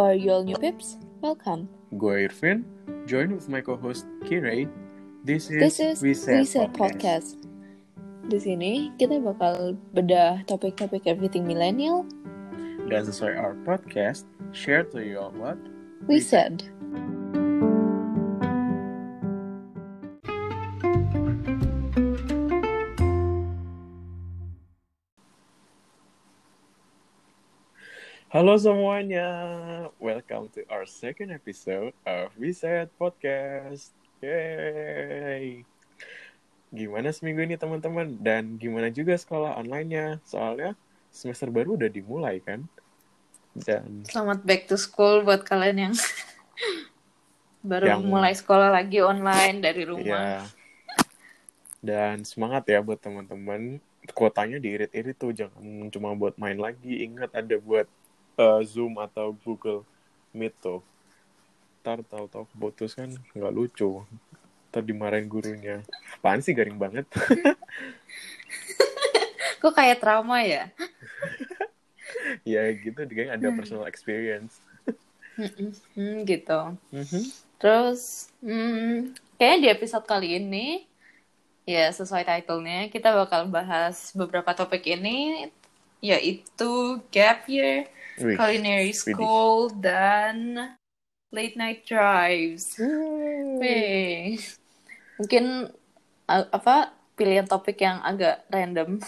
for you all new pips, welcome. Gue Irvin, join with my co-host Kiray. This is, This is We Said Said Podcast. Di sini kita bakal bedah topik-topik everything millennial. Dan sesuai our podcast, share to you all what We We said. Halo semuanya, our second episode of Said Podcast. Yay! Gimana seminggu ini teman-teman? Dan gimana juga sekolah online-nya? Soalnya semester baru udah dimulai kan? Dan Selamat back to school buat kalian yang baru Yang- mulai sekolah lagi online dari rumah. ya, dan semangat ya buat teman-teman. Kuotanya diirit-irit tuh, jangan cuma buat main lagi. Ingat ada buat uh, Zoom atau Google Meet tuh. Ntar tahu-tahu keputus kan nggak lucu. Ntar dimarahin gurunya. Apaan sih garing banget? Kok kayak trauma ya? ya gitu, kayaknya ada personal experience. Hmm, gitu. Mhm. Terus, hmm, kayaknya di episode kali ini, ya sesuai title-nya, kita bakal bahas beberapa topik ini, yaitu gap year, Wih, culinary widih. school, dan late night drives. Wih. Mungkin apa pilihan topik yang agak random,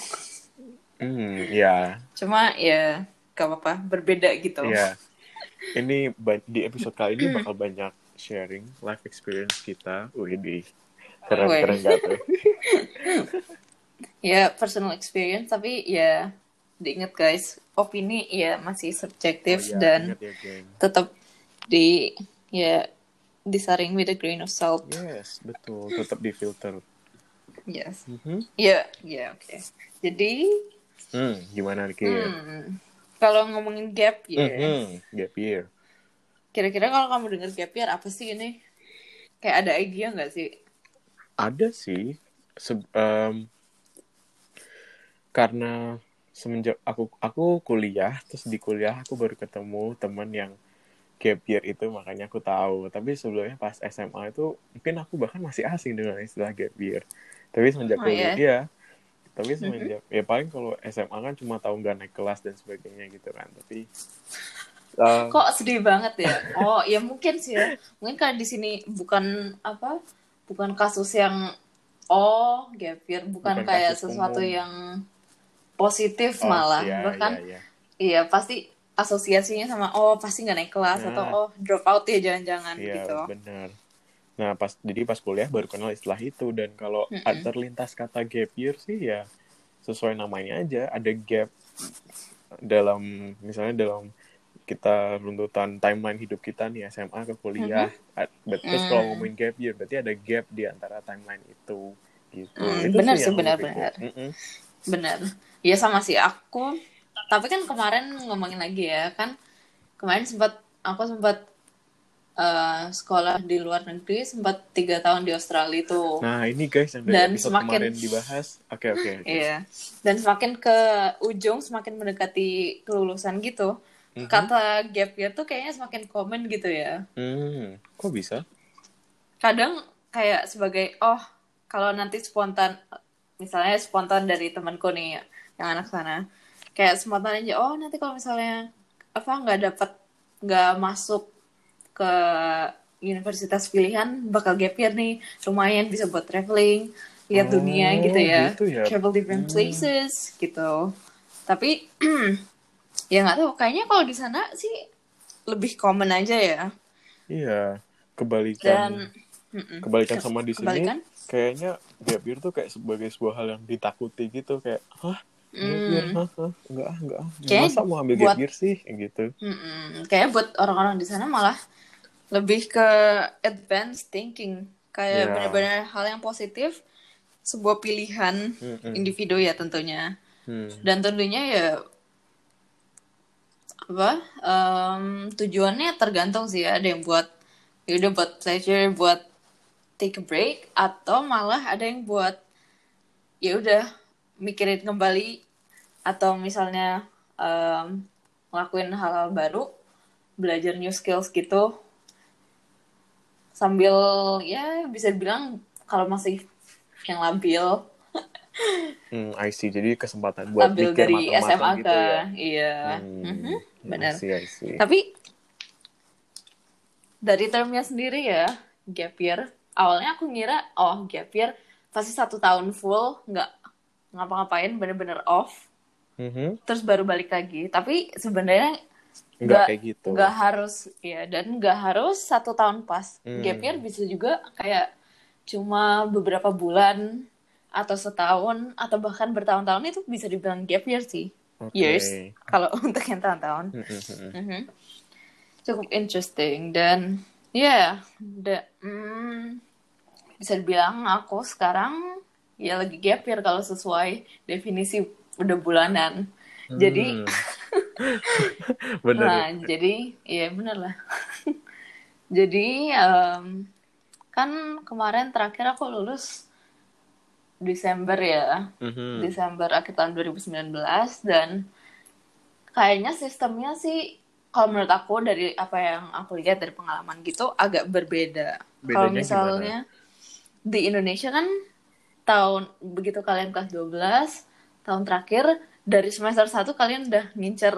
Hmm, ya, cuma ya gak apa-apa, berbeda gitu. ya. Ini ba- di episode kali ini bakal banyak sharing life experience kita. Wih, di keren Wih. keren gak tuh? Ya personal experience, tapi ya diingat guys, opini ya masih subjektif Oh, ya, dan ya, tetap di ya disaring with a grain of salt. Yes, betul. Tetap difilter. Yes. Mhm. Ya, ya oke. Jadi, Hmm, gimana Kir? hmm, kalau ngomongin gap year, Mhm, Gap year. kira-kira kalau kamu dengar gap year apa sih ini? Kayak ada idea nggak sih? Ada sih. Se- em, karena semenjak aku aku kuliah, terus di kuliah aku baru ketemu teman yang gap year itu, makanya aku tahu. Tapi sebelumnya pas SMA itu mungkin aku bahkan masih asing dengan istilah gap year. Tapi semenjak Oh, kuliah, ya? iya. Tapi semenjak ya paling kalau SMA kan cuma tahu nggak naik kelas dan sebagainya gitu kan. Tapi eh, Kok sedih banget ya? Oh, ya mungkin sih ya. Mungkin karena di sini bukan apa? Bukan kasus yang oh, gap year, bukan, Bukan kayak sesuatu umum. yang positif oh, malah. iya, Bahkan iya, iya. iya pasti asosiasinya sama oh pasti nggak naik kelas Nah. atau oh drop out ya jangan-jangan Iya gitu. benar. Nah pas jadi pas kuliah baru kenal istilah itu dan kalau Mm-mm. ada terlintas kata gap year sih ya sesuai namanya aja ada gap dalam misalnya dalam kita runtutan timeline hidup kita nih SMA ke kuliah. Bet- Terus kalau Mm. ngomongin gap year berarti ada gap di antara timeline itu gitu. Mm, Itu benar sih, aku benar-benar. pikir. Mm-mm. Bener. Iya sama sih aku. Tapi kan kemarin ngomongin lagi ya kan kemarin sempat aku sempat eh, sekolah di luar negeri sempat tiga tahun di Australia tuh. Nah ini guys yang Dan semakin- kemarin dibahas. Oke oke. oke. Iya. Dan semakin ke ujung semakin mendekati kelulusan gitu. Mhm. Kata gap year tuh kayaknya semakin common gitu ya. Hmm, kok bisa? kadang kayak sebagai oh kalau nanti spontan misalnya spontan dari temanku nih yang anak sana. Kayak spontan aja oh nanti kalau misalnya apa nggak dapat nggak masuk ke universitas pilihan bakal gap year nih. Lumayan bisa buat traveling lihat Oh, dunia gitu ya. gitu ya. travel different Hmm. places gitu. Tapi ya nggak tahu kayaknya kalau di sana sih lebih common aja ya. Iya, kebalikan. Dan kebalikan sama di sini Kebalikan? kayaknya gap year tuh kayak sebagai sebuah hal yang ditakuti gitu kayak hah Hmm. enggak enggak Kayak masa mau ambil buat- gap sih gitu Mm-mm. Kayaknya buat orang-orang di sana malah lebih ke advanced thinking. Kayak Ya. benar-benar hal yang positif, sebuah pilihan Mm-mm. individu ya tentunya. Hmm. Dan tentunya ya apa em, tujuannya tergantung sih ya. Ada yang buat ya udah buat pleasure, buat take a break, atau malah ada yang buat ya udah mikirin kembali atau misalnya em, ngelakuin hal-hal baru belajar new skills gitu sambil ya bisa bilang kalau masih yang labil Hmm, I see. Jadi kesempatan buat labil mikir dari SMA gitu ke ya. iya Hmm, Mhm, I benar see, I see. tapi dari termnya sendiri ya gap year awalnya aku ngira oh gap year pasti satu tahun full nggak ngapa-ngapain bener-bener off Mhm. terus baru balik lagi tapi sebenarnya Nggak nggak kayak gitu. nggak harus ya dan nggak harus satu tahun pas Hmm. gap year bisa juga kayak cuma beberapa bulan atau setahun atau bahkan bertahun-tahun itu bisa dibilang gap year sih Oke. years kalau untuk yang tahun-tahun Mhm, mhm. Mhm. cukup interesting dan ya da- hmm, bisa dibilang aku sekarang ya lagi gap year kalau sesuai definisi udah bulanan jadi Hmm. Bener. Nah, jadi iya bener lah. jadi em, kan kemarin terakhir aku lulus Desember ya, Mhm. Desember akhir tahun 2019 dan kayaknya sistemnya sih kalau menurut aku dari apa yang aku lihat dari pengalaman gitu agak berbeda. Kalau misalnya di Indonesia kan tahun begitu kalian kelas 12, tahun terakhir dari semester 1 kalian udah ngincer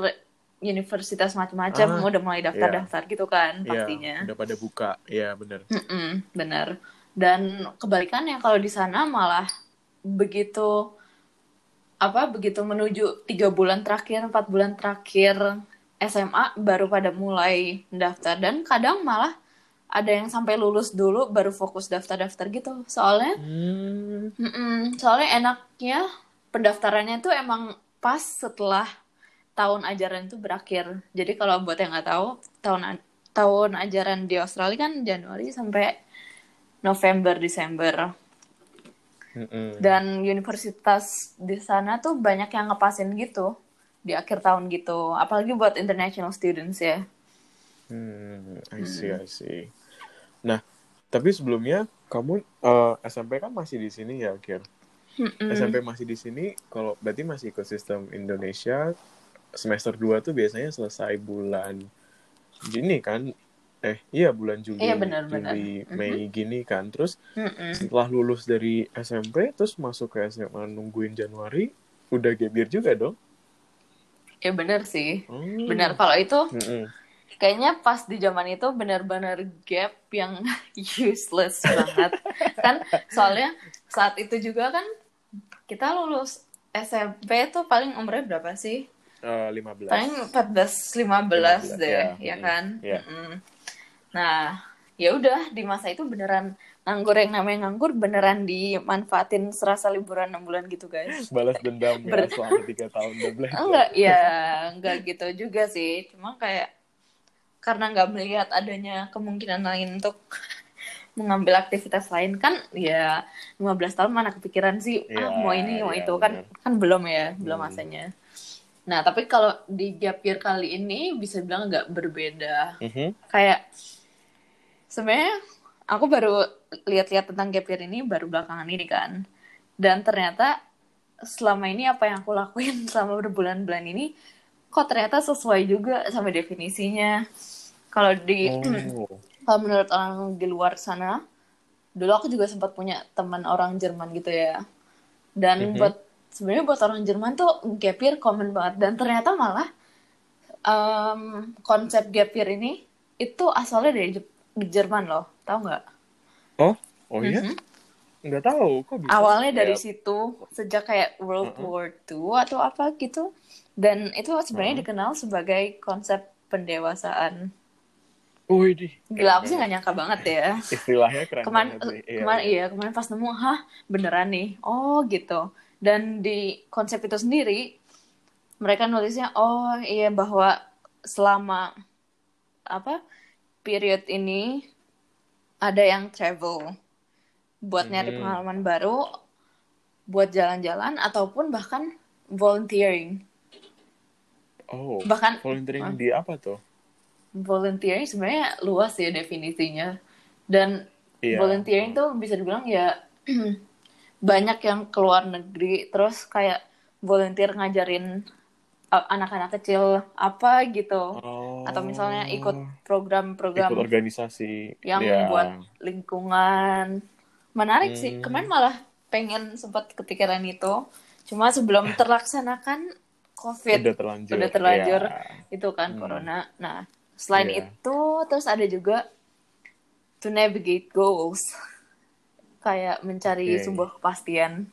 universitas macam-macam, Ah, udah mulai daftar-daftar gitu kan Iya, pastinya. udah pada buka. Iya, bener. Mm-mm, bener. Dan kebalikannya kalau di sana malah begitu apa begitu menuju tiga bulan terakhir, empat bulan terakhir SMA baru pada mulai daftar dan kadang malah ada yang sampai lulus dulu baru fokus daftar-daftar gitu. Soalnya Hmm. Mm-mm. Soalnya enaknya pendaftarannya itu emang pas setelah tahun ajaran itu berakhir. Jadi kalau buat yang nggak tahu, tahun tahun ajaran di Australia kan Januari sampai November Desember. Dan universitas di sana tuh banyak yang ngepasin gitu di akhir tahun gitu. Apalagi buat international students ya. Hmm, I see, I see. Nah, tapi sebelumnya kamu eh, SMP kan masih di sini ya, Kir? Mm-mm. SMP masih di sini, kalau berarti masih ikut sistem Indonesia, semester 2 tuh biasanya selesai bulan Juni kan? Eh, iya bulan Juli, Iya, benar-benar. Juli, Mhm. Mei gini kan. Terus Mm-mm. setelah lulus dari SMP, terus masuk ke SMA nungguin Januari, udah year juga dong? Ya bener sih. Hmm. Benar kalau itu Mm-mm. Kayaknya pas di zaman itu benar-benar gap yang useless banget kan soalnya saat itu juga kan kita lulus SMP tuh paling umurnya berapa sih Eh, 15. paling 14 15 15, deh ya. ya Mm, kan ya. Mm-mm. nah ya udah di masa itu beneran nganggur yang namanya nganggur beneran dimanfaatin serasa liburan 6 bulan gitu guys balas dendam ya Ber- selama tiga tahun udah belajar. enggak ya enggak gitu juga sih cuma kayak karena nggak melihat adanya kemungkinan lain untuk mengambil aktivitas lain kan ya 15 tahun mana kepikiran sih ah Iya, mau ini mau iya, itu kan benar. kan belum ya belum Hmm. masanya nah tapi kalau di gap year kali ini bisa bilang nggak berbeda Mhm. kayak sebenarnya aku baru lihat-lihat tentang gap year ini baru belakangan ini kan dan ternyata selama ini apa yang aku lakuin selama berbulan-bulan ini kok ternyata sesuai juga sama definisinya kalau di Oh. kalau menurut orang di luar sana dulu aku juga sempat punya teman orang Jerman gitu ya dan Mhm. buat sebenarnya buat orang Jerman tuh gap year common banget dan ternyata malah em, konsep gap year ini itu asalnya dari Jep- Jerman loh tahu nggak Oh, oh iya? Mhm. Nggak tahu, kok bisa? awalnya dari Kayak- situ sejak kayak World Mhm. War II atau apa gitu dan itu sebenarnya Mhm. dikenal sebagai konsep pendewasaan Wih, di. gila aku sih nggak nyangka banget ya Istilahnya keren kemarin banget sih. Iya, kemarin iya. iya kemarin pas nemu hah beneran nih oh gitu dan di konsep itu sendiri mereka nulisnya oh iya bahwa selama apa period ini ada yang travel buat nyari Hmm. pengalaman baru buat jalan-jalan ataupun bahkan volunteering Oh, bahkan volunteering Ah. di apa tuh? volunteering sebenarnya luas ya definisinya dan Iya. volunteering tuh bisa dibilang ya banyak yang keluar negeri terus kayak volunteer ngajarin a- anak-anak kecil apa gitu Oh. atau misalnya ikut ikut program-program organisasi yang ya. buat lingkungan menarik sih Hmm. kemarin malah pengen sempat kepikiran itu cuma sebelum terlaksanakan covid udah terlanjur. udah terlanjur Ya. itu kan Hmm. corona nah selain Iya. itu terus ada juga to navigate goals kayak mencari Oke. sebuah kepastian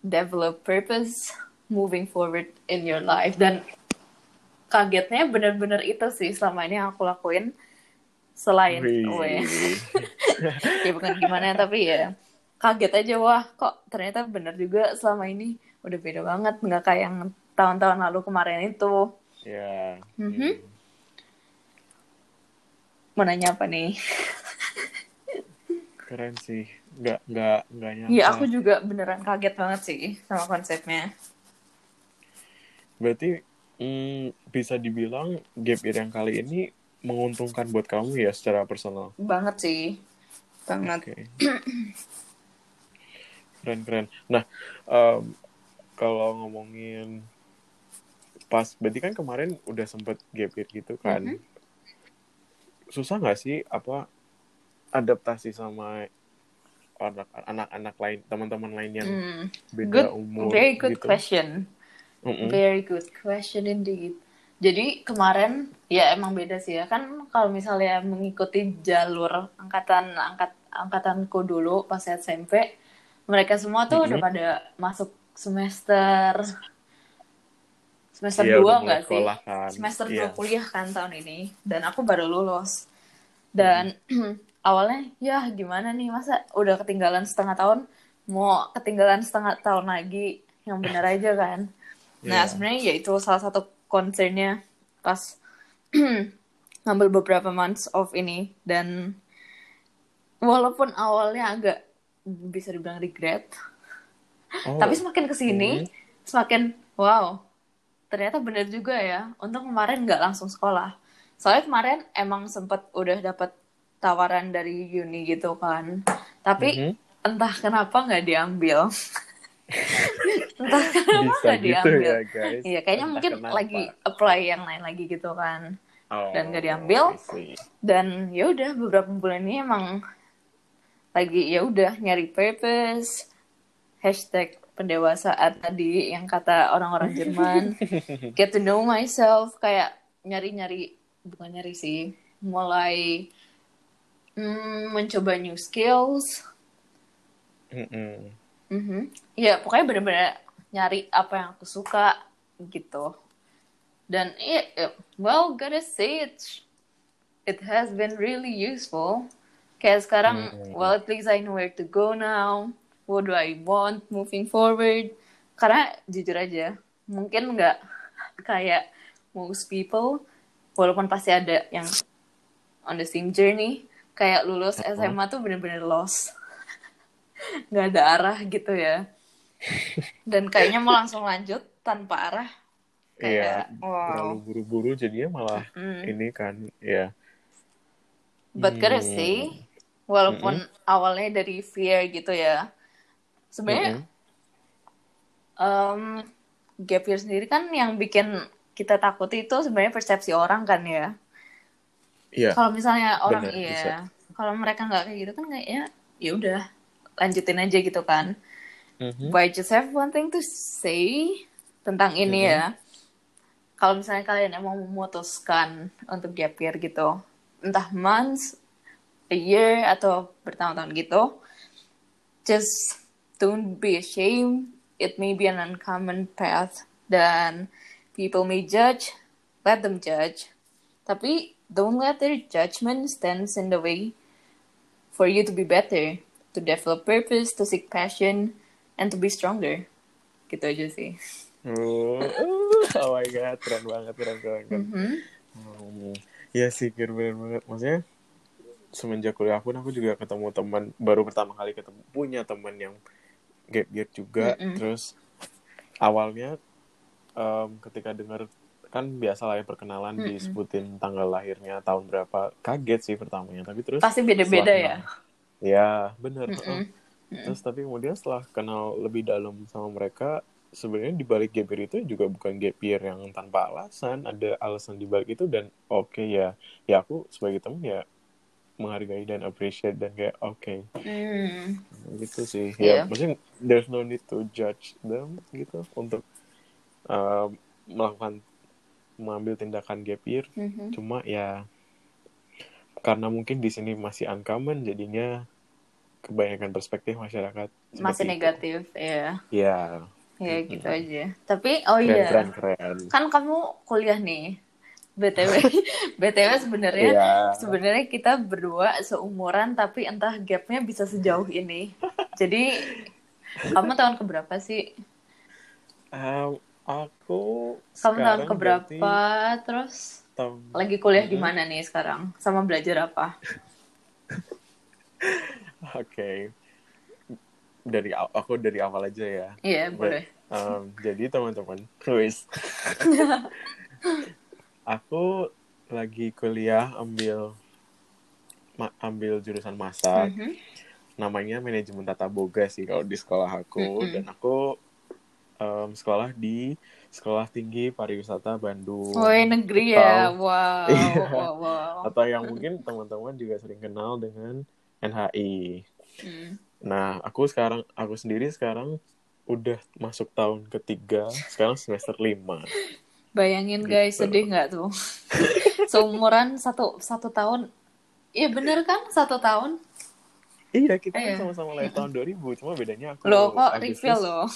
develop purpose moving forward in your life dan kagetnya bener-bener itu sih selama ini yang aku lakuin selain Wih. weh ya bukan gimana tapi ya kaget aja wah kok ternyata bener juga selama ini udah beda banget nggak kayak yang tahun-tahun lalu kemarin itu Ya. Mhm. Hmm. mau nanya apa nih Keren sih. Nggak nggak nggak nyangka. Iya aku juga beneran kaget banget sih sama konsepnya Berarti hmm, bisa dibilang gap year yang kali ini menguntungkan buat kamu ya secara personal. banget sih banget Oke. Keren keren. Nah, em, kalau ngomongin pas, berarti kan kemarin udah sempet gap year gitu kan. Mhm. Susah nggak sih apa adaptasi sama anak- anak-anak lain, teman-teman lain yang Hmm, beda good umur very good gitu? question Mm-mm. Very good question indeed. Jadi kemarin ya emang beda sih ya kan kalau misalnya mengikuti jalur angkatan angkat angkatanku dulu pas SMP mereka semua tuh udah Mhm. pada masuk semester semester Iya, dua nggak sih? kan. Semester Iya. 2 kuliah kan tahun ini dan aku baru lulus. Dan awalnya ya gimana nih masa udah ketinggalan setengah tahun mau ketinggalan setengah tahun lagi yang bener aja kan. Nah, Iya. sebenarnya ya itu salah satu concernnya pas ngambil beberapa months off ini dan walaupun awalnya agak bisa dibilang regret, Oh, tapi semakin ke sini Hmm. semakin wow ternyata bener juga ya. Untuk kemarin nggak langsung sekolah. Soalnya kemarin emang sempet udah dapet tawaran dari uni gitu kan. Tapi Mhm. entah kenapa nggak diambil. entah kenapa nggak gitu diambil. ya guys. Iya, kayaknya Entah mungkin kenapa. lagi apply yang lain lagi gitu kan. Oh, dan nggak diambil. I see. Dan ya udah beberapa bulan ini emang lagi ya udah nyari purpose. Hashtag pendewasaan tadi yang kata orang-orang Jerman. Get to know myself kayak nyari-nyari bukan nyari sih, mulai mm, mencoba new skills. Mm-mm. Mhm. Ya pokoknya bener-bener nyari apa yang aku suka gitu. Dan iya, yeah, well, gotta say it, it has been really useful. Kayak sekarang, Hmm. well, at least I know where to go now. What do I want moving forward? Karena jujur aja, mungkin nggak kayak most people, walaupun pasti ada yang on the same journey. Kayak lulus. SMA tuh bener-bener lost. nggak ada arah gitu ya. Dan kayaknya mau langsung lanjut tanpa arah. Iya, Kayak, wow. terlalu buru-buru jadinya malah Mm. ini kan, ya. But gotta Hmm. say, walaupun awalnya dari fear gitu ya, sebenarnya Mm-mm. em, gap year sendiri kan yang bikin kita takut itu sebenarnya persepsi orang kan ya. Iya, Kalau misalnya orang Benar, iya, bisa. kalau mereka nggak kayak gitu kan kayaknya ya udah lanjutin aja gitu kan. Mhm. But I just have one thing to say tentang ini Mhm. ya. Kalau misalnya kalian emang memutuskan untuk gap year gitu, entah months, a year, atau bertahun-tahun gitu, just don't be ashamed. It may be an uncommon path dan people may judge, let them judge. Tapi don't let their judgment stands in the way for you to be better, to develop purpose, to seek passion, and to be stronger. Gitu aja sih. Oh, oh my god, keren banget, keren keren. keren. Mhm. Hmm, ya sih, keren banget. Maksudnya semenjak kuliah pun aku juga ketemu teman baru pertama kali ketemu punya teman yang gap year juga. Mm-mm. Terus awalnya em, ketika dengar kan biasa lah ya perkenalan Mm-mm. disebutin tanggal lahirnya tahun berapa kaget sih pertamanya tapi terus Pasti beda-beda ya. ya bener Mm-mm. Heeh. terus tapi kemudian setelah kenal lebih dalam sama mereka sebenarnya di balik gap year itu juga bukan gap year yang tanpa alasan ada alasan di balik itu dan oke ya ya aku sebagai temen ya menghargai dan appreciate dan kayak oke Hmm. gitu sih Iya. ya maksudnya there's no need to judge them gitu untuk uh, melakukan mengambil tindakan gap year Mhm. cuma ya karena mungkin di sini masih uncommon jadinya kebanyakan perspektif masyarakat Masih itu. negatif, ya. ya Ya Mhm. gitu aja. Tapi oh keren iya, keren keren kan kamu kuliah nih. BTW, BTW sebenarnya Iya. sebenarnya kita berdua seumuran tapi entah gapnya bisa sejauh ini. Jadi kamu tahun keberapa sih? Um, aku Kamu tahun sekarang keberapa? berarti Terus tahun lagi kuliah di mana nih sekarang? Sama belajar apa? Oke. Dari aw- aku dari awal aja ya. Iya, Ba- boleh. Um, jadi teman-teman, wis. aku lagi kuliah ambil ma- ambil jurusan masak. Mhm. Namanya manajemen tata boga sih kalau di sekolah aku Mm-mm. dan aku um, sekolah di Sekolah Tinggi Pariwisata Bandung. Woi negeri ya, Atau- wow, Iya. wow, wow. Atau yang mungkin teman-teman juga sering kenal dengan NHI. Hmm. Nah, aku sekarang, aku sendiri sekarang udah masuk tahun ketiga, sekarang semester lima. Bayangin Gitu. guys, sedih nggak tuh? Seumuran satu satu tahun. Iya bener kan satu tahun? Iya, kita kan Iya. sama-sama lahir tahun 2000, cuma bedanya aku Loh kok Agustus. refill loh?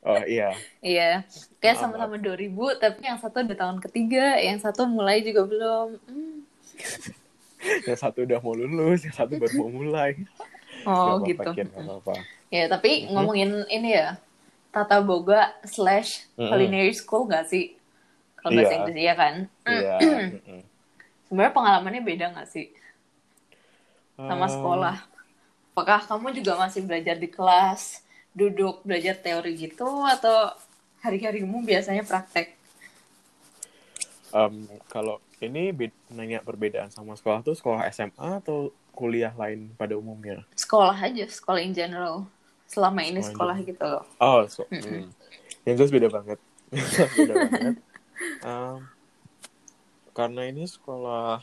Oh iya, Iya, kayak sama-sama 2000, tapi yang satu udah tahun ketiga, yang satu mulai juga belum. Hmm. yang satu udah mau lulus, yang satu baru mau mulai. Oh Gak gitu. gak apa-apa. Ya tapi Mhm. ngomongin ini ya, tata boga slash Mhm. culinary school nggak sih? Kalau bahasa Iya. Inggris iya kan? Iya. mm-mm. Sebenarnya pengalamannya beda nggak sih sama Um, sekolah? Apakah kamu juga masih belajar di kelas, duduk belajar teori gitu, atau hari-harimu biasanya praktek? um, kalau ini nanya perbedaan sama sekolah tuh sekolah SMA atau kuliah lain pada umumnya? Sekolah aja, sekolah in general. Selama ini Sekolah sekolah gitu loh. Oh, so, Mm-mm. hmm. yang jelas beda banget. beda banget. Um, karena ini sekolah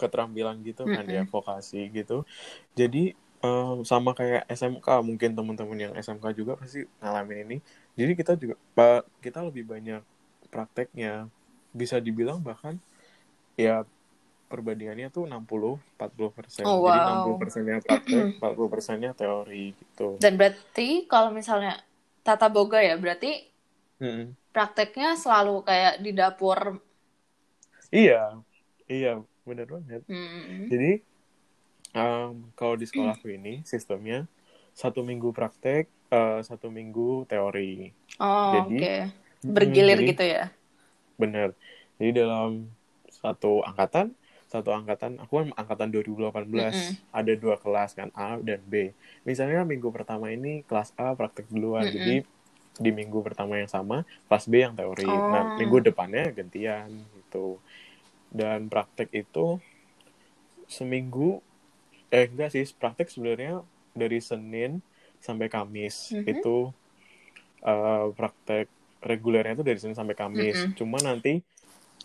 keterampilan gitu kan ya, Mm-mm. vokasi gitu. Jadi um, sama kayak SMK, mungkin teman-teman yang SMK juga pasti ngalamin ini. Jadi kita juga kita lebih banyak prakteknya. Bisa dibilang bahkan ya perbandingannya tuh 60 40 persen. Oh, Jadi wow. 60 persennya praktek, 40 persennya teori gitu. Dan berarti kalau misalnya tata boga ya, berarti Mm-mm. Prakteknya selalu kayak di dapur. Iya, iya, bener banget. Hmm. Jadi, um, kalau di sekolahku ini sistemnya satu minggu praktek, eh, satu minggu teori. Oh, Jadi, oke. Mm, Bergilir jadi gitu ya. bener. Jadi dalam satu angkatan, satu angkatan, aku kan angkatan 2018, Mm-mm. ada dua kelas kan, A dan B. Misalnya minggu pertama ini kelas A praktek duluan, Mm-mm. jadi di minggu pertama yang sama, kelas B yang teori. Nah, Oh. minggu depannya gantian gitu. Dan praktek itu seminggu, eh enggak sih, praktek sebenarnya dari Senin sampai Kamis. Mhm. Itu eh, praktek regulernya itu dari Senin sampai Kamis. Mm-mm. Cuma nanti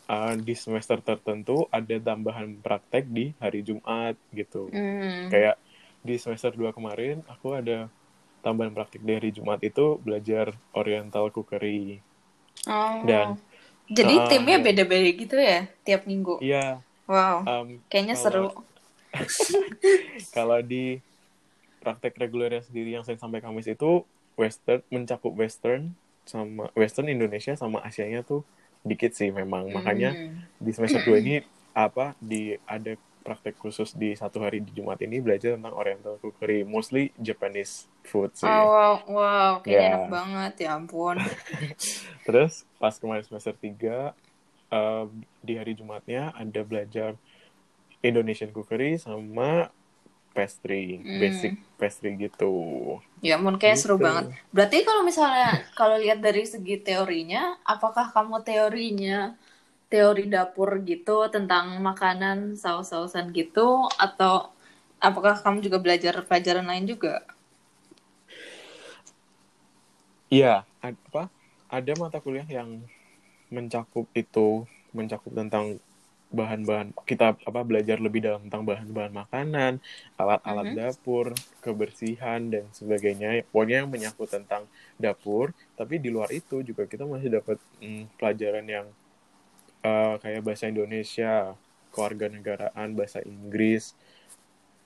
eh, di semester tertentu ada tambahan praktek di hari Jumat gitu. Hmm. Kayak di semester 2 kemarin aku ada tambahan praktik di hari Jumat itu belajar Oriental Cookery. Oh. Dan- Jadi Ah, timnya beda-beda gitu ya tiap minggu. Iya, Wow. em, Kayaknya kalau- seru. kalau di praktek regulernya sendiri yang Senin sampai Kamis itu Western mencakup Western sama Western Indonesia sama Asianya tuh dikit sih memang. Makanya Hmm. di semester 2 ini apa di ada praktek khusus di satu hari di Jumat ini belajar tentang Oriental Cookery, mostly Japanese food sih. Oh, wow, wow, kayaknya Ya. enak banget ya ampun. Terus pas kemarin semester 3 em, di hari Jumatnya ada belajar Indonesian Cookery sama pastry, Hmm. basic pastry gitu. Ya ampun, kayak seru Gitu. banget. Berarti kalau misalnya kalau lihat dari segi teorinya, apakah kamu teorinya teori dapur gitu tentang makanan, saus-sausan gitu atau apakah kamu juga belajar pelajaran lain juga? Iya, apa? Ada mata kuliah yang mencakup itu, mencakup tentang bahan-bahan kita apa belajar lebih dalam tentang bahan-bahan makanan, alat-alat Mhm. dapur, kebersihan dan sebagainya. Pokoknya yang menyangkut tentang dapur. Tapi di luar itu juga kita masih dapat mm, pelajaran yang eh, kayak bahasa Indonesia, kewarganegaraan, bahasa Inggris,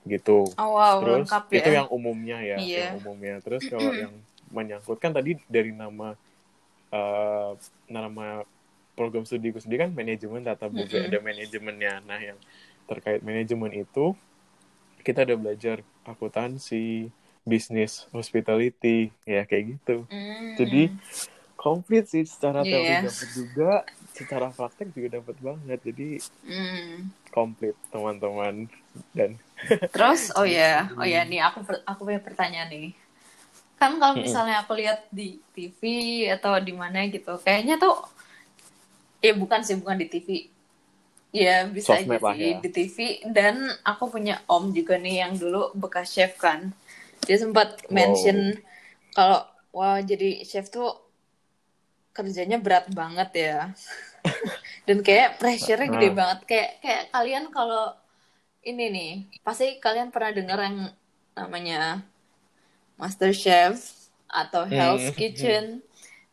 gitu. Oh wow, Terus lengkap ya. itu yang umumnya ya, Iya. yang umumnya. Terus kalau yang menyangkut kan tadi dari nama eh, nama program studiku sendiri kan manajemen tata boga Mm-mm. ada manajemennya. Nah yang terkait manajemen itu kita udah belajar akuntansi, bisnis, hospitality, ya kayak gitu. Hmm. Jadi komplit sih secara teori Iya. dapat juga, secara praktek juga dapat banget. Jadi Hmm. komplit teman-teman dan Terus, oh ya, oh ya, nih aku aku punya pertanyaan nih. Kan kalau Mm-mm. misalnya aku lihat di TV atau di mana gitu, kayaknya tuh, ya bukan sih, bukan di TV. Ya bisa aja Sosmed sih ya. di TV. Dan aku punya om juga nih yang dulu bekas chef kan. Dia sempat Wow. mention kalau wah jadi chef tuh kerjanya berat banget ya. Dan kayak pressure-nya gede Nah. banget. Kayak kayak kalian kalau ini nih, pasti kalian pernah dengar yang namanya Master Chef atau Hell's Hmm. Kitchen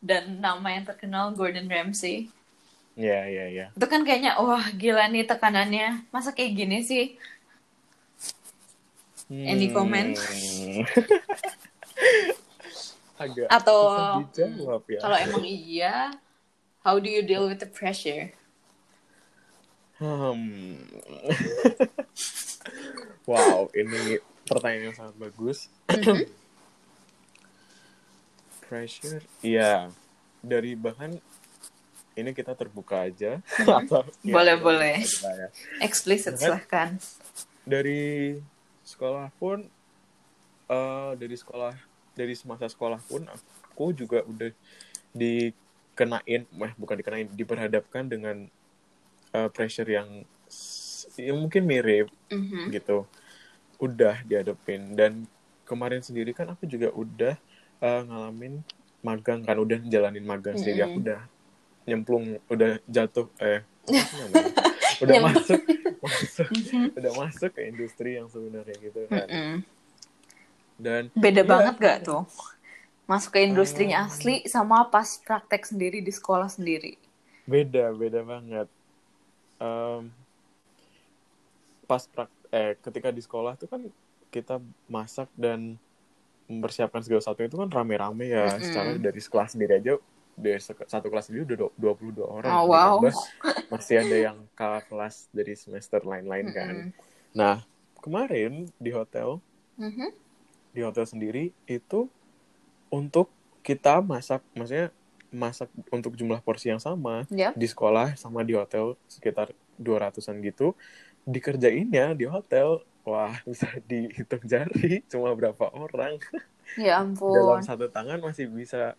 dan nama yang terkenal Gordon Ramsay. ya ya ya. Itu kan kayaknya wah gila nih tekanannya. Masa kayak gini sih? Any comment? Agak Atau dijawab ya. kalau emang iya, how do you deal with the pressure? Hmm. wow, ini pertanyaan yang sangat bagus. Pressure, iya. Dari bahan ini kita terbuka aja atau ya, Boleh, ya, boleh. terbuka ya. Explicit Banget. silahkan. Dari sekolah pun eh dari sekolah dari semasa sekolah pun aku juga udah dikenain, eh bukan dikenain, diperhadapkan dengan eh, pressure yang yang mungkin mirip Mhm. gitu udah dihadapin dan kemarin sendiri kan aku juga udah eh, ngalamin magang kan udah jalanin magang sendiri aku Mm-mm. udah nyemplung udah jatuh eh udah masuk masuk Mhm. udah masuk ke industri yang sebenarnya gitu kan Mm-mm. Dan Beda Iya. banget gak tuh? Masuk ke industrinya Hmm. asli sama pas praktek sendiri di sekolah sendiri. beda beda banget Em, pas prak eh ketika di sekolah tuh kan kita masak dan mempersiapkan segala sesuatu itu kan rame-rame ya Mm-mm. secara dari kelas sendiri aja dari satu kelas sendiri udah do- 22 orang Oh, wow. masih ada yang kakak kelas dari semester lain-lain kan Mm-mm. nah kemarin di hotel Mhm. Di hotel sendiri itu untuk kita masak maksudnya masak untuk jumlah porsi yang sama Yap. di sekolah sama di hotel sekitar 200-an gitu dikerjainnya di hotel wah bisa dihitung jari cuma berapa orang Ya dalam ampun. satu tangan masih bisa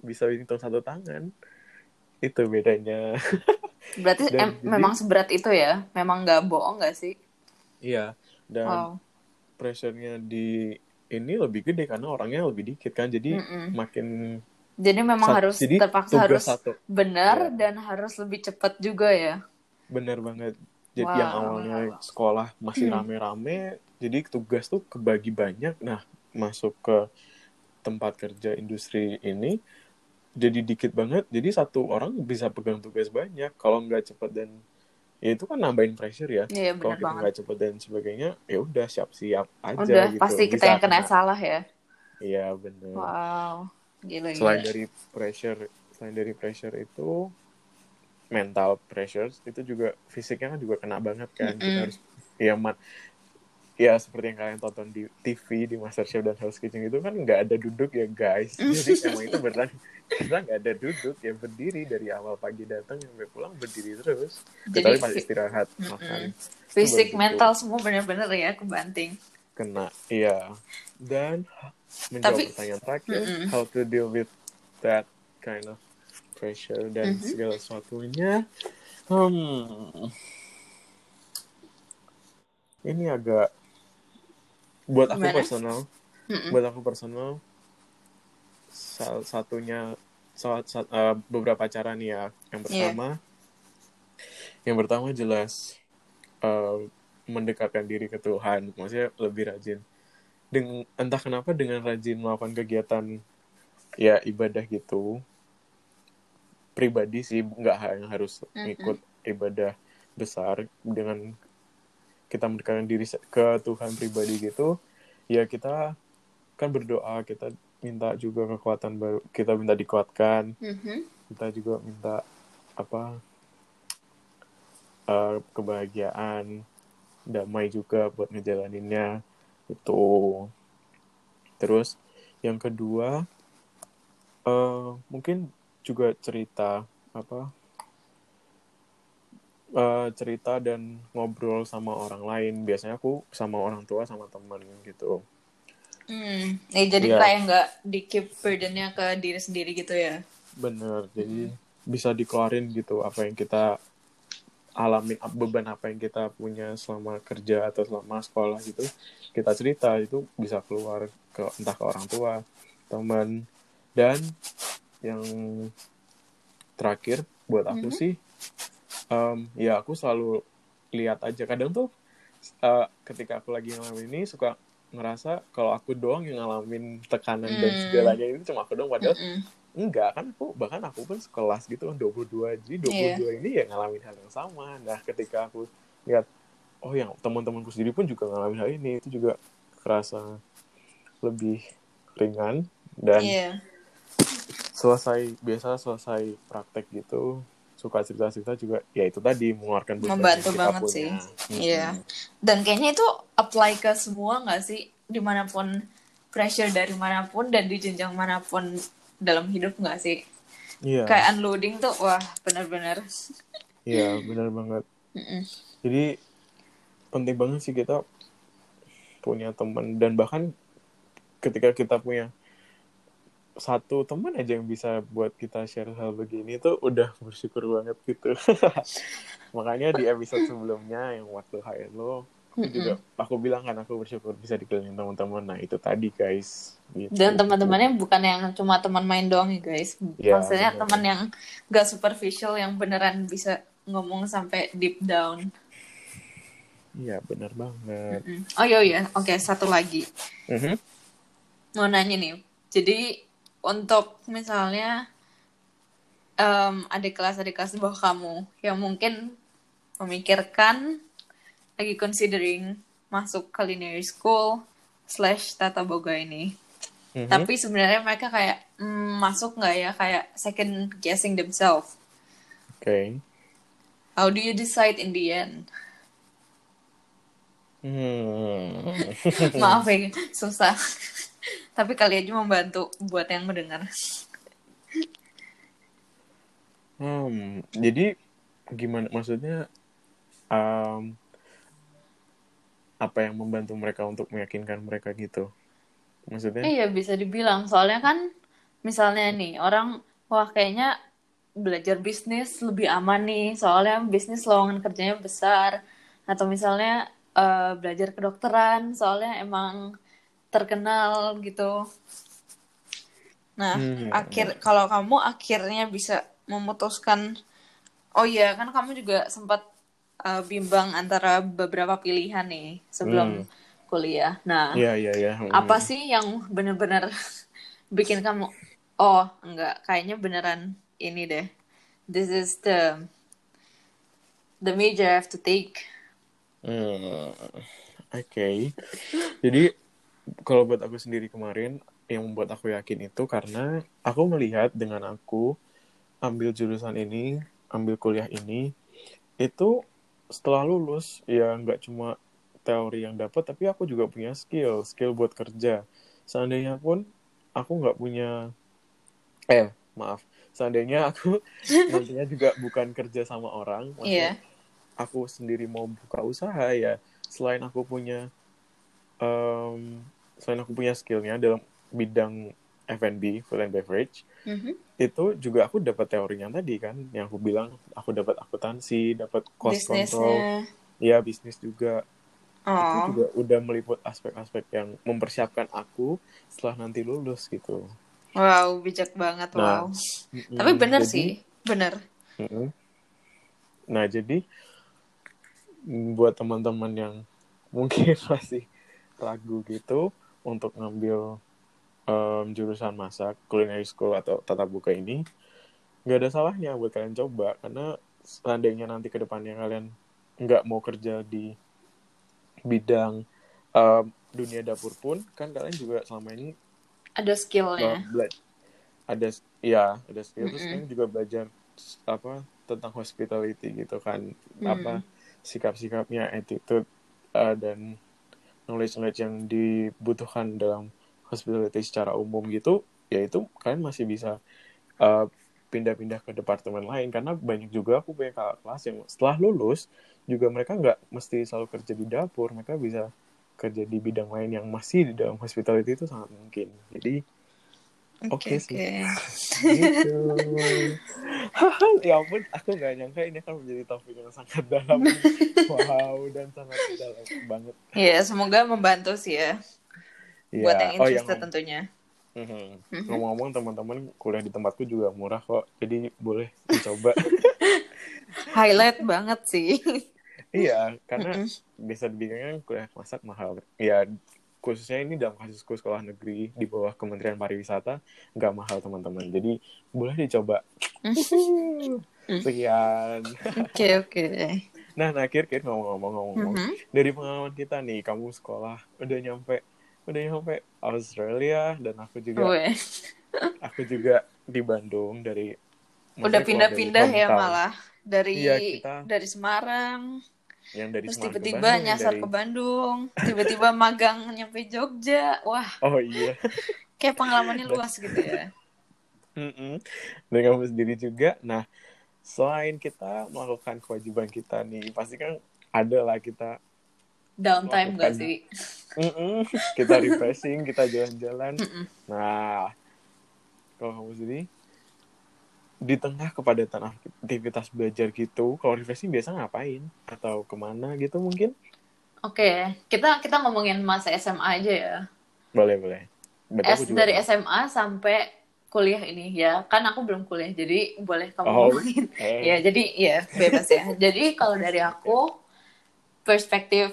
bisa hitung satu tangan itu bedanya Berarti Dan em- jadi- memang seberat itu ya? Memang nggak bohong nggak sih? iya dan Wow. pressure-nya di ini lebih gede karena orangnya lebih dikit kan jadi Mm-mm. makin Jadi memang sat- harus jadi terpaksa harus satu benar Ya. dan harus lebih cepat juga ya. bener banget jadi Wow. yang awalnya sekolah masih Hmm. rame-rame jadi tugas tuh kebagi banyak nah masuk ke tempat kerja industri ini jadi dikit banget jadi satu orang bisa pegang tugas banyak kalau nggak cepet dan ya itu kan nambahin pressure ya Iya kalau benar kita nggak cepet dan sebagainya ya udah siap-siap aja Udah gitu pasti kita Bisa yang kena salah ya. iya bener Wow. Gila selain gila. dari pressure selain dari pressure itu mental pressure itu juga fisiknya kan juga kena banget kan kita Mm-mm. harus ya ya seperti yang kalian tonton di TV di MasterChef dan Hell's Kitchen itu kan nggak ada duduk ya guys jadi emang itu beneran kita nggak ada duduk ya berdiri dari awal pagi datang sampai pulang berdiri terus Jadi kecuali pas istirahat Mm-mm. makan Fisik, mental semua benar-benar ya kebanting. kena iya dan menjawab Tapi- pertanyaan terakhir Mm-mm. how to deal with that kind of pressure dan Mhm. segala sesuatunya hmm ini agak buat aku Gimana? personal Mm-mm. buat aku personal salah satunya salah, sat- eh, beberapa cara nih ya. Yang pertama, yang pertama jelas eh, mendekatkan diri ke Tuhan. Maksudnya lebih rajin. Dengan entah kenapa dengan rajin melakukan kegiatan ya ibadah gitu pribadi sih nggak hanya harus ikut ibadah besar dengan kita mendekatkan diri ke Tuhan pribadi gitu ya kita kan berdoa kita minta juga kekuatan baru kita minta dikuatkan Mhm. kita juga minta apa eh, kebahagiaan damai juga buat ngejalaninnya itu terus yang kedua eh mungkin juga cerita apa eh, cerita dan ngobrol sama orang lain biasanya aku sama orang tua sama teman gitu Hmm. Eh, jadi Iya. kayak nggak di keep burdennya ke diri sendiri gitu ya? bener jadi bisa dikeluarin gitu apa yang kita alami beban apa yang kita punya selama kerja atau selama sekolah gitu kita cerita itu bisa keluar ke entah ke orang tua teman dan yang terakhir buat aku Mhm. sih em, ya aku selalu lihat aja kadang tuh eh, ketika aku lagi ngalamin ini suka ngerasa kalau aku doang yang ngalamin tekanan dan Hmm. segalanya itu cuma aku doang padahal Mm-mm. enggak kan aku bahkan aku pun sekelas gitu kan 22 jadi 22 ini ya ngalamin hal yang sama nah ketika aku lihat oh yang teman-temanku sendiri pun juga ngalamin hal ini itu juga kerasa lebih ringan dan Iya. selesai biasa selesai praktek gitu suka cerita-cerita juga ya itu tadi mengeluarkan Membantu banget punya. sih. Mm-mm. Iya. Dan kayaknya itu apply ke semua nggak sih? Di mana pun pressure dari mana pun dan di jenjang mana pun dalam hidup nggak sih? iya Kayak unloading tuh, wah benar-benar. iya benar banget Mm-mm. jadi penting banget sih kita punya teman dan bahkan ketika kita punya satu teman aja yang bisa buat kita share hal begini tuh udah bersyukur banget gitu makanya di episode sebelumnya yang waktu HLO aku juga aku bilang kan aku bersyukur bisa dikelilingin teman-teman nah itu tadi guys gitu. Dan teman-temannya bukan yang cuma teman main doang ya guys. Iya, Maksudnya teman yang gak superficial yang beneran bisa ngomong sampai deep down. iya benar banget Mm. Oh iya iya, oke satu lagi. Mhm. Mau nanya nih. Jadi untuk misalnya em adik kelas adik kelas di bawah kamu yang mungkin memikirkan lagi considering masuk culinary school slash tata boga ini. Mhm. Tapi sebenarnya mereka kayak mm, masuk nggak ya kayak second guessing themselves. oke How do you decide in the end? Hmm. Maaf ya, susah. Tapi kali aja membantu buat yang mendengar. Hmm, jadi gimana maksudnya em, apa yang membantu mereka untuk meyakinkan mereka gitu? Maksudnya? Iya bisa dibilang soalnya kan misalnya nih orang wah kayaknya belajar bisnis lebih aman nih soalnya bisnis lowongan kerjanya besar atau misalnya eh, belajar kedokteran soalnya emang terkenal gitu. Nah, Hmm. akhir kalau kamu akhirnya bisa memutuskan oh iya kan kamu juga sempat eh, bimbang antara beberapa pilihan nih sebelum Hmm. kuliah. Nah, Iya iya iya. Hmm. apa sih yang bener-bener bikin kamu oh enggak kayaknya beneran ini deh this is the the major I have to take Hmm, Oke. Jadi kalau buat aku sendiri kemarin yang membuat aku yakin itu karena aku melihat dengan aku ambil jurusan ini, ambil kuliah ini, itu setelah lulus ya nggak cuma teori yang dapat, tapi aku juga punya skill, skill buat kerja. Seandainya pun aku nggak punya, eh maaf, seandainya aku nantinya juga bukan kerja sama orang, maksudnya Iya. aku sendiri mau buka usaha ya selain aku punya em, selain aku punya skillnya dalam bidang F&B food and beverage Mhm. itu juga aku dapat teorinya tadi kan yang aku bilang aku dapat akuntansi dapat cost control bisnisnya ya bisnis juga itu oh juga udah meliput aspek-aspek yang mempersiapkan aku setelah nanti lulus gitu Wow, bijak banget, Nah, wow. mm-mm, Tapi bener jadi sih, bener. mm-mm. Nah, jadi mm, buat teman-teman yang mungkin masih ragu gitu untuk ngambil em, jurusan masak culinary school atau tatap muka ini, nggak ada salahnya buat kalian coba karena seandainya nanti ke depannya kalian nggak mau kerja di bidang em, dunia dapur pun kan kalian juga selama ini Ada skillnya. ada ya ada skill terus Mm-mm. kan juga belajar apa tentang hospitality gitu kan apa Hmm. sikap-sikapnya attitude uh, dan knowledge-knowledge yang dibutuhkan dalam hospitality secara umum gitu ya itu kalian masih bisa uh, pindah-pindah ke departemen lain. Karena banyak juga aku punya kakak kelas yang setelah lulus juga mereka nggak mesti selalu kerja di dapur. Mereka bisa kerja di bidang lain yang masih di dalam hospitality itu sangat mungkin. Jadi Oke, Oke sih. oke. gitu ya ampun aku nggak nyangka ini akan menjadi topik yang sangat dalam wow dan sangat dalam banget Ya, semoga membantu sih ya. ya Buat yang oh yang interested tentunya. Mhm. Mhm. ngomong-ngomong teman-teman kuliah di tempatku juga murah kok jadi boleh dicoba Highlight banget sih. iya karena Mm-mm. bisa dibilang kuliah masak mahal ya khususnya ini dalam kasusku sekolah negeri di bawah Kementerian Pariwisata nggak mahal teman-teman jadi boleh dicoba Mm. sekian Oke, oke. nah nah kir kir ngomong-ngomong ngomong Mhm. dari pengalaman kita nih kamu sekolah udah nyampe udah nyampe Australia dan aku juga aku juga di Bandung dari Udah pindah-pindah ya malah. Dari Iya, kita- dari Semarang, yang dari terus tiba-tiba nyasar dari- ke Bandung, tiba-tiba magang nyampe Jogja. Wah, oh iya kayak pengalamannya luas gitu ya. Mm-mm. dan kamu sendiri juga nah selain kita melakukan kewajiban kita nih pasti kan ada lah kita Downtime gak sih? Mm-mm. kita refreshing kita jalan-jalan nah kalau kamu sendiri di tengah kepadatan aktivitas belajar gitu kalau refreshing biasa ngapain atau ke mana gitu mungkin Oke, kita kita ngomongin masa SMA aja ya. boleh boleh S juga dari mau. SMA sampai kuliah ini ya. Kan aku belum kuliah, jadi boleh kamu Oh, ngomongin. eh. Ya, jadi ya bebas ya. jadi kalau dari aku perspektif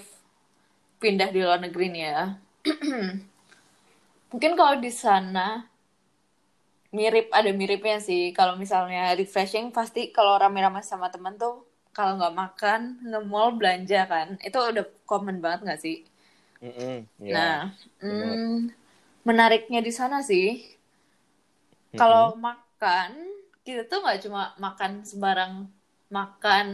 pindah di luar negeri nih ya. Mungkin kalau di sana mirip ada miripnya sih. Kalau misalnya refreshing pasti kalau rame-rame sama temen tuh kalau nggak makan nge-mall belanja kan. Itu udah common banget nggak sih? Mm-mm, ya. Nah, benar. hmm, menariknya di sana sih kalau makan kita tuh nggak cuma makan sembarang makan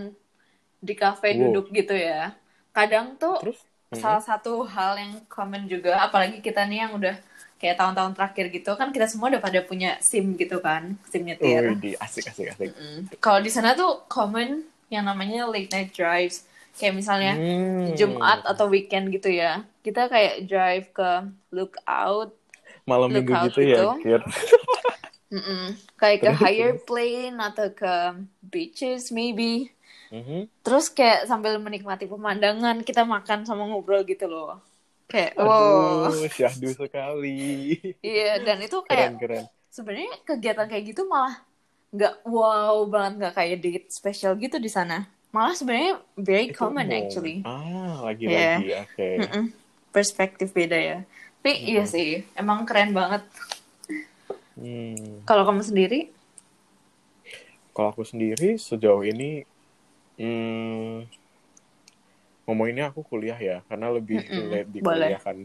di kafe Wow. duduk gitu ya. Kadang tuh terus salah satu hal yang common juga, apalagi kita nih yang udah kayak tahun-tahun terakhir gitu kan kita semua udah pada punya SIM gitu kan, SIM nyetir. Di asik asik asik Mm-mm. Kalau di sana tuh common yang namanya late night drives. Kayak misalnya Hmm. Jumat atau weekend gitu ya. Kita kayak drive ke Lookout, malam minggu lookout gitu ya gitu. Kir Mm-mm. kayak ke higher plane atau ke beaches maybe. Mhm. Terus kayak sambil menikmati pemandangan kita makan sama ngobrol gitu loh. Kayak wow. Aduh, syahdu sekali. Iya, dan itu kayak Keren, keren. sebenarnya kegiatan kayak gitu malah nggak wow banget nggak kayak date spesial gitu di sana. Malah sebenarnya very Itu common umum. actually. Ah, lagi-lagi. Oke. Mm-mm. Perspektif beda ya. Tapi iya sih, emang keren banget. Hmm. Kalau kamu sendiri, Kalau aku sendiri sejauh ini hmm, ngomonginnya aku kuliah ya, karena lebih relate di boleh. kuliah kan.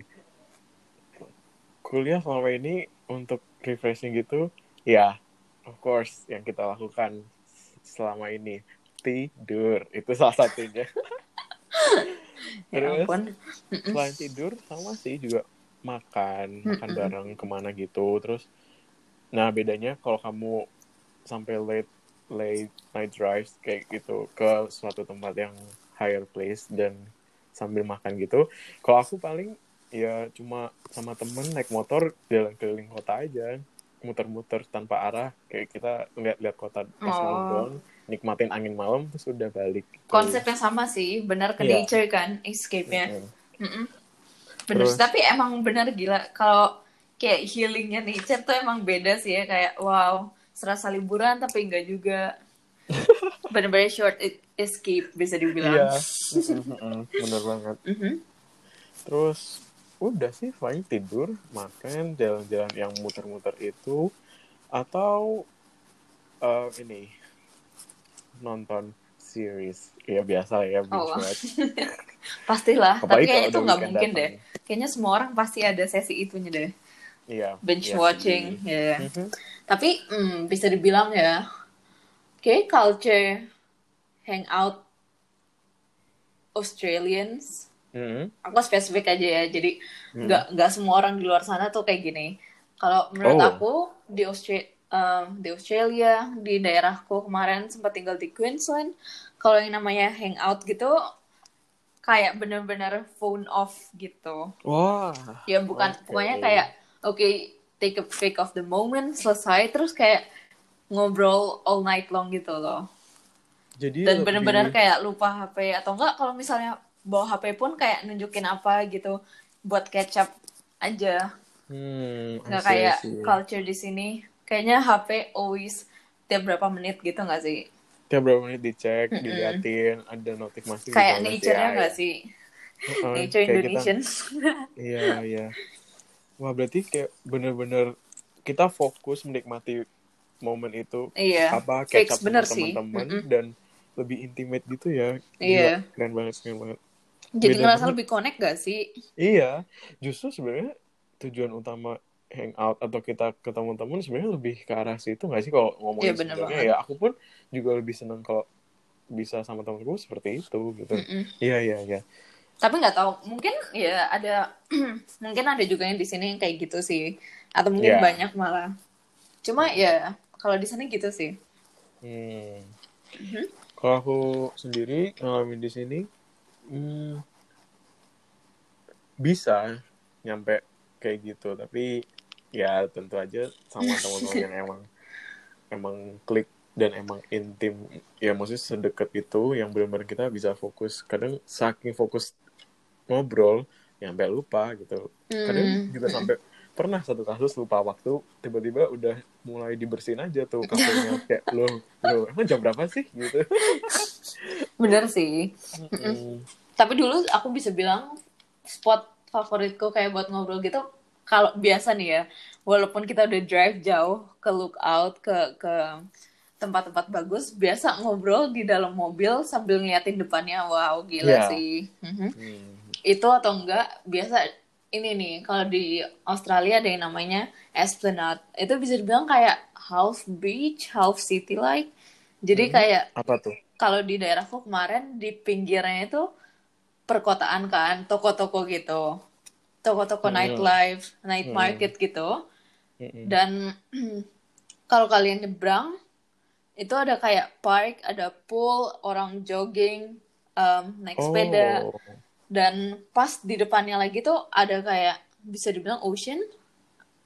Kuliah selama ini untuk refreshing gitu, ya of course yang kita lakukan selama ini tidur itu salah satunya. ya Terus ampun. selain tidur sama sih juga makan makan bareng ke mana gitu terus nah bedanya kalau kamu sampai late late night drives kayak gitu ke suatu tempat yang higher place dan sambil makan gitu kalau aku paling ya cuma sama temen naik motor jalan keliling kota aja muter-muter tanpa arah kayak kita lihat-lihat kota pas Oh. malam doang nikmatin angin malam terus udah balik gitu. Konsepnya sama sih, benar ke Iya. nature kan, escape-nya. Mm-mm. Mm-mm. Bener, Terus- tapi emang bener gila kalau kayak healingnya nature tuh emang beda sih ya kayak wow serasa liburan tapi enggak juga bener-bener short escape bisa dibilang Iya. Bener banget. Mhm. Terus udah sih paling tidur, makan, jalan-jalan yang muter-muter itu atau eh, ini nonton series. Ya biasa ya Oh, pastilah tapi Apalagi kayaknya kalau itu nggak mungkin datang. deh kayaknya semua orang pasti ada sesi itunya deh Iya. binge iya watching ya Mhm. tapi hmm, bisa dibilang ya kayak culture hangout Australians Mhm. aku spesifik aja ya jadi Mhm. nggak nggak semua orang di luar sana tuh kayak gini kalau menurut Oh. aku di Australia di Australia di daerahku kemarin sempat tinggal di Queensland kalau yang namanya hangout gitu kayak bener-bener phone off gitu Wah. ya bukan Oke. pokoknya kayak oke take a pic of the moment selesai terus kayak ngobrol all night long gitu loh. Jadi dan lebih- bener-bener kayak lupa HP atau enggak kalau misalnya bawa HP pun kayak nunjukin apa gitu buat catch up aja. Hmm, nggak kayak culture di sini. Kayaknya HP always tiap berapa menit gitu nggak sih? Tiap berapa menit dicek, Mm-mm. diliatin, ada kayak gitu, nature-nya ya. nggak sih? Heeh, nature kayak kita- Indonesian Iya, iya. Wah, berarti kayak bener-bener kita fokus menikmati momen itu iya apa catch up sama teman-teman Mm-mm. dan lebih intimate gitu ya. Gila, Iya. keren banget, keren banget. jadi beda ngerasa banget. lebih connect gak sih Iya, justru sebenarnya tujuan utama hangout atau kita ketemu teman sebenarnya lebih ke arah situ nggak sih kalau ngomongin Iya, bener sebenarnya banget. ya aku pun juga lebih seneng kalau bisa sama temanku seperti itu gitu. Iya, iya, iya. tapi nggak tahu mungkin ya ada mungkin ada juga yang di sini yang kayak gitu sih atau mungkin Iya. banyak malah cuma ya kalau di sana gitu sih Hmm. Mhm. Kalau aku sendiri ngalamin di sini, hmm, bisa nyampe kayak gitu. Tapi ya tentu aja sama teman-teman yang emang emang klik dan emang intim. Ya maksudnya sedekat itu yang benar-benar kita bisa fokus. Kadang saking fokus ngobrol, ya sampai lupa gitu. Kadang Hmm. juga sampai pernah satu kasus lupa waktu tiba-tiba udah mulai dibersihin aja tuh kafenya kayak lo lo emang jam berapa sih gitu bener sih Mm. tapi dulu aku bisa bilang spot favoritku kayak buat ngobrol gitu kalau biasa nih ya walaupun kita udah drive jauh ke lookout ke ke tempat-tempat bagus biasa ngobrol di dalam mobil sambil ngeliatin depannya wow gila Iya. sih Mhm. Hmm. itu atau enggak biasa ini nih kalau di Australia ada yang namanya Esplanade itu bisa dibilang kayak half beach half city like jadi Hmm. kayak apa tuh kalau di daerahku kemarin di pinggirnya itu perkotaan kan toko-toko gitu toko-toko Hmm. nightlife night Hmm. market gitu Mm-mm. dan kalau kalian nyebrang itu ada kayak park ada pool orang jogging um, naik sepeda Oh. Dan pas di depannya lagi tuh ada kayak bisa dibilang ocean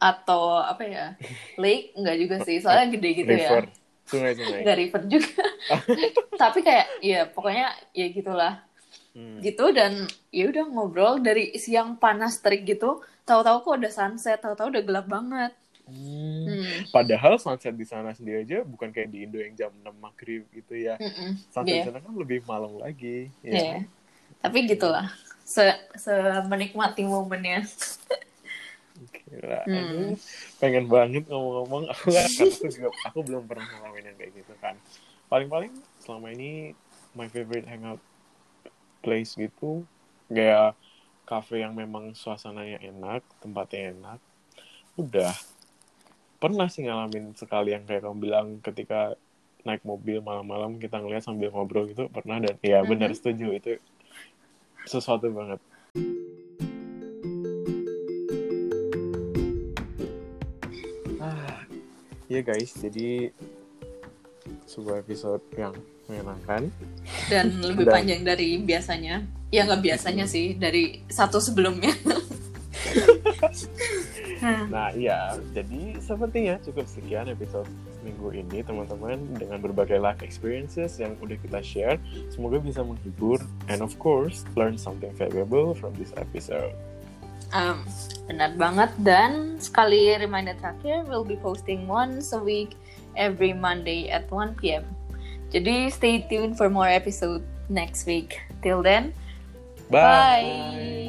atau apa ya lake enggak juga sih soalnya gede gitu river ya sungai-sungai enggak river juga tapi kayak ya pokoknya ya gitulah Hmm. gitu dan ya udah ngobrol dari siang panas terik gitu tahu-tahu kok udah sunset tahu-tahu udah gelap banget Hmm. hmm. padahal sunset di sana sendiri aja bukan kayak di Indo yang jam 6 maghrib gitu ya Mm-mm. sunset Iya. di sana kan lebih malam lagi Iya. ya tapi gitulah. Se se menikmati momennya. Gila, Hmm. aduh, pengen banget ngomong-ngomong. Aku kan aku juga aku belum pernah ngalamin yang kayak gitu kan. Paling-paling selama ini my favorite hangout place gitu kayak cafe yang memang suasananya enak tempatnya enak udah. Pernah sih ngalamin sekali yang kayak kamu bilang ketika naik mobil malam-malam kita ngeliat sambil ngobrol gitu pernah dan ya benar Mhm. setuju. Itu sesuatu banget. Ah, Iya guys, jadi sebuah episode yang menyenangkan. dan lebih Dan- panjang dari biasanya. Ya nggak biasanya sih dari satu sebelumnya. Nah. Iya, jadi sepertinya cukup sekian episode minggu ini teman-teman dengan berbagai life experiences yang udah kita share. Semoga bisa menghibur and of course learn something valuable from this episode. Um, benar banget dan sekali reminder terakhir, we'll be posting once a week every Monday at 1 p.m. Jadi stay tuned for more episode next week. Till then, Bye. bye.